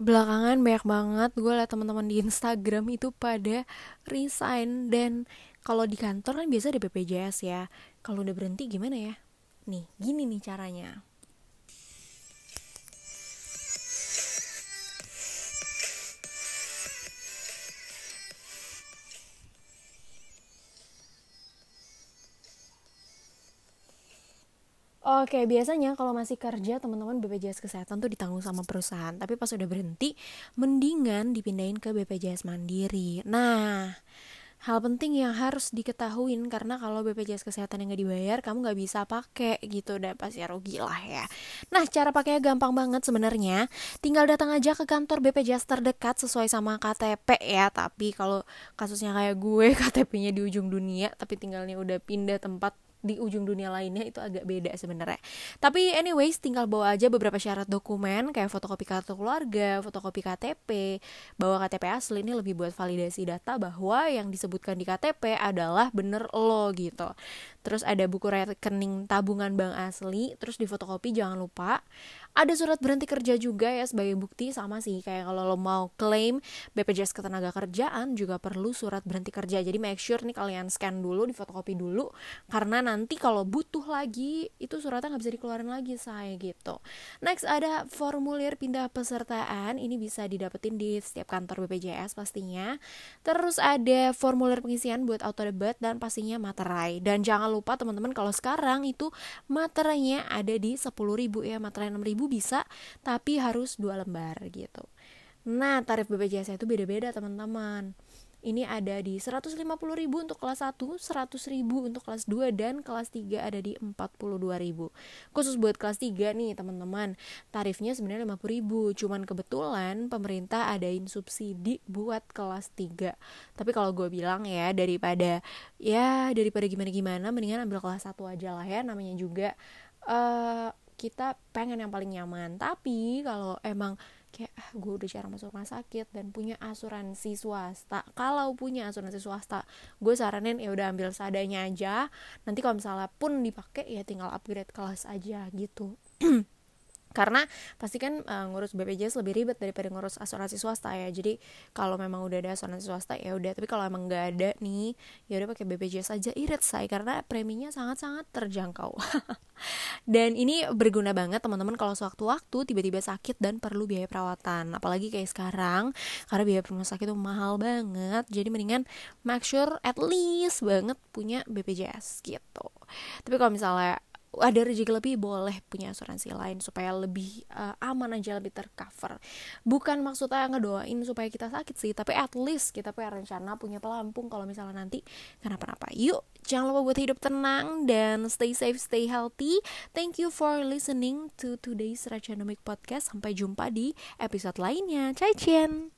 belakangan banyak banget gue liat teman-teman di Instagram itu pada resign. Dan kalau di kantor kan biasa ada BPJS ya. Kalau udah berhenti gimana ya? Nih gini nih caranya Oke, biasanya kalau masih kerja teman-teman BPJS Kesehatan tuh ditanggung sama perusahaan, tapi pas udah berhenti mendingan dipindahin ke BPJS Mandiri. Nah, hal penting yang harus diketahuin karena kalau BPJS Kesehatan yang nggak dibayar, kamu nggak bisa pakai gitu dan pasti rugi lah ya. Nah, cara pakainya gampang banget sebenarnya. Tinggal datang aja ke kantor BPJS terdekat sesuai sama KTP ya. Tapi kalau kasusnya kayak gue, KTP-nya di ujung dunia, tapi tinggalnya udah pindah tempat di ujung dunia lainnya itu agak beda sebenarnya. Tapi anyways, tinggal bawa aja beberapa syarat dokumen kayak fotokopi kartu keluarga, fotokopi KTP, bawa KTP asli ini lebih buat validasi data bahwa yang disebutkan di KTP adalah bener lo gitu. Terus ada buku rekening tabungan bank asli, terus di fotokopi jangan lupa ada surat berhenti kerja juga ya sebagai bukti sama sih. Kayak kalau lo mau klaim BPJS ketenaga kerjaan juga perlu surat berhenti kerja. Jadi make sure nih kalian scan dulu di fotokopi dulu. Karena nanti kalau butuh lagi itu suratnya nggak bisa dikeluarin lagi saya gitu. Next ada formulir pindah pesertaan. Ini bisa didapetin di setiap kantor BPJS pastinya. Terus ada formulir pengisian buat auto debat dan pastinya materai. Dan jangan lupa teman-teman kalau sekarang itu materainya ada di 10.000 ya materai 6.000 bisa tapi harus dua lembar gitu nah tarif BPJS itu beda-beda teman-teman ini ada di 150.000 untuk kelas 1, 100.000 untuk kelas 2 dan kelas 3 ada di 42.000. Khusus buat kelas 3 nih, teman-teman. Tarifnya sebenarnya 50.000, cuman kebetulan pemerintah adain subsidi buat kelas 3. Tapi kalau gue bilang ya daripada ya daripada gimana-gimana mendingan ambil kelas 1 aja lah ya namanya juga uh, kita pengen yang paling nyaman. Tapi kalau emang kayak ah, gue udah jarang masuk rumah sakit dan punya asuransi swasta. Kalau punya asuransi swasta gue saranin ya udah ambil seadanya aja. Nanti kalau misalnya pun dipakai ya tinggal upgrade kelas aja gitu karena pasti kan uh, ngurus BPJS lebih ribet daripada ngurus asuransi swasta ya. Jadi kalau memang udah ada asuransi swasta ya udah. Tapi kalau emang nggak ada nih ya udah pakai BPJS aja. Irit saya karena preminya sangat-sangat terjangkau. Dan ini berguna banget teman-teman kalau sewaktu-waktu tiba-tiba sakit dan perlu biaya perawatan. Apalagi kayak sekarang karena biaya rumah sakit itu mahal banget. Jadi mendingan make sure at least banget punya BPJS gitu. Tapi kalau misalnya ada rezeki lebih boleh punya asuransi lain supaya lebih uh, aman aja lebih tercover. Bukan maksudnya ngedoain supaya kita sakit sih tapi at least kita punya rencana punya pelampung. Kalau misalnya nanti kenapa-napa. Yuk jangan lupa buat hidup tenang dan stay safe stay healthy. Thank you for listening to today's Rachanomic Podcast. Sampai jumpa di episode lainnya. Cai Chen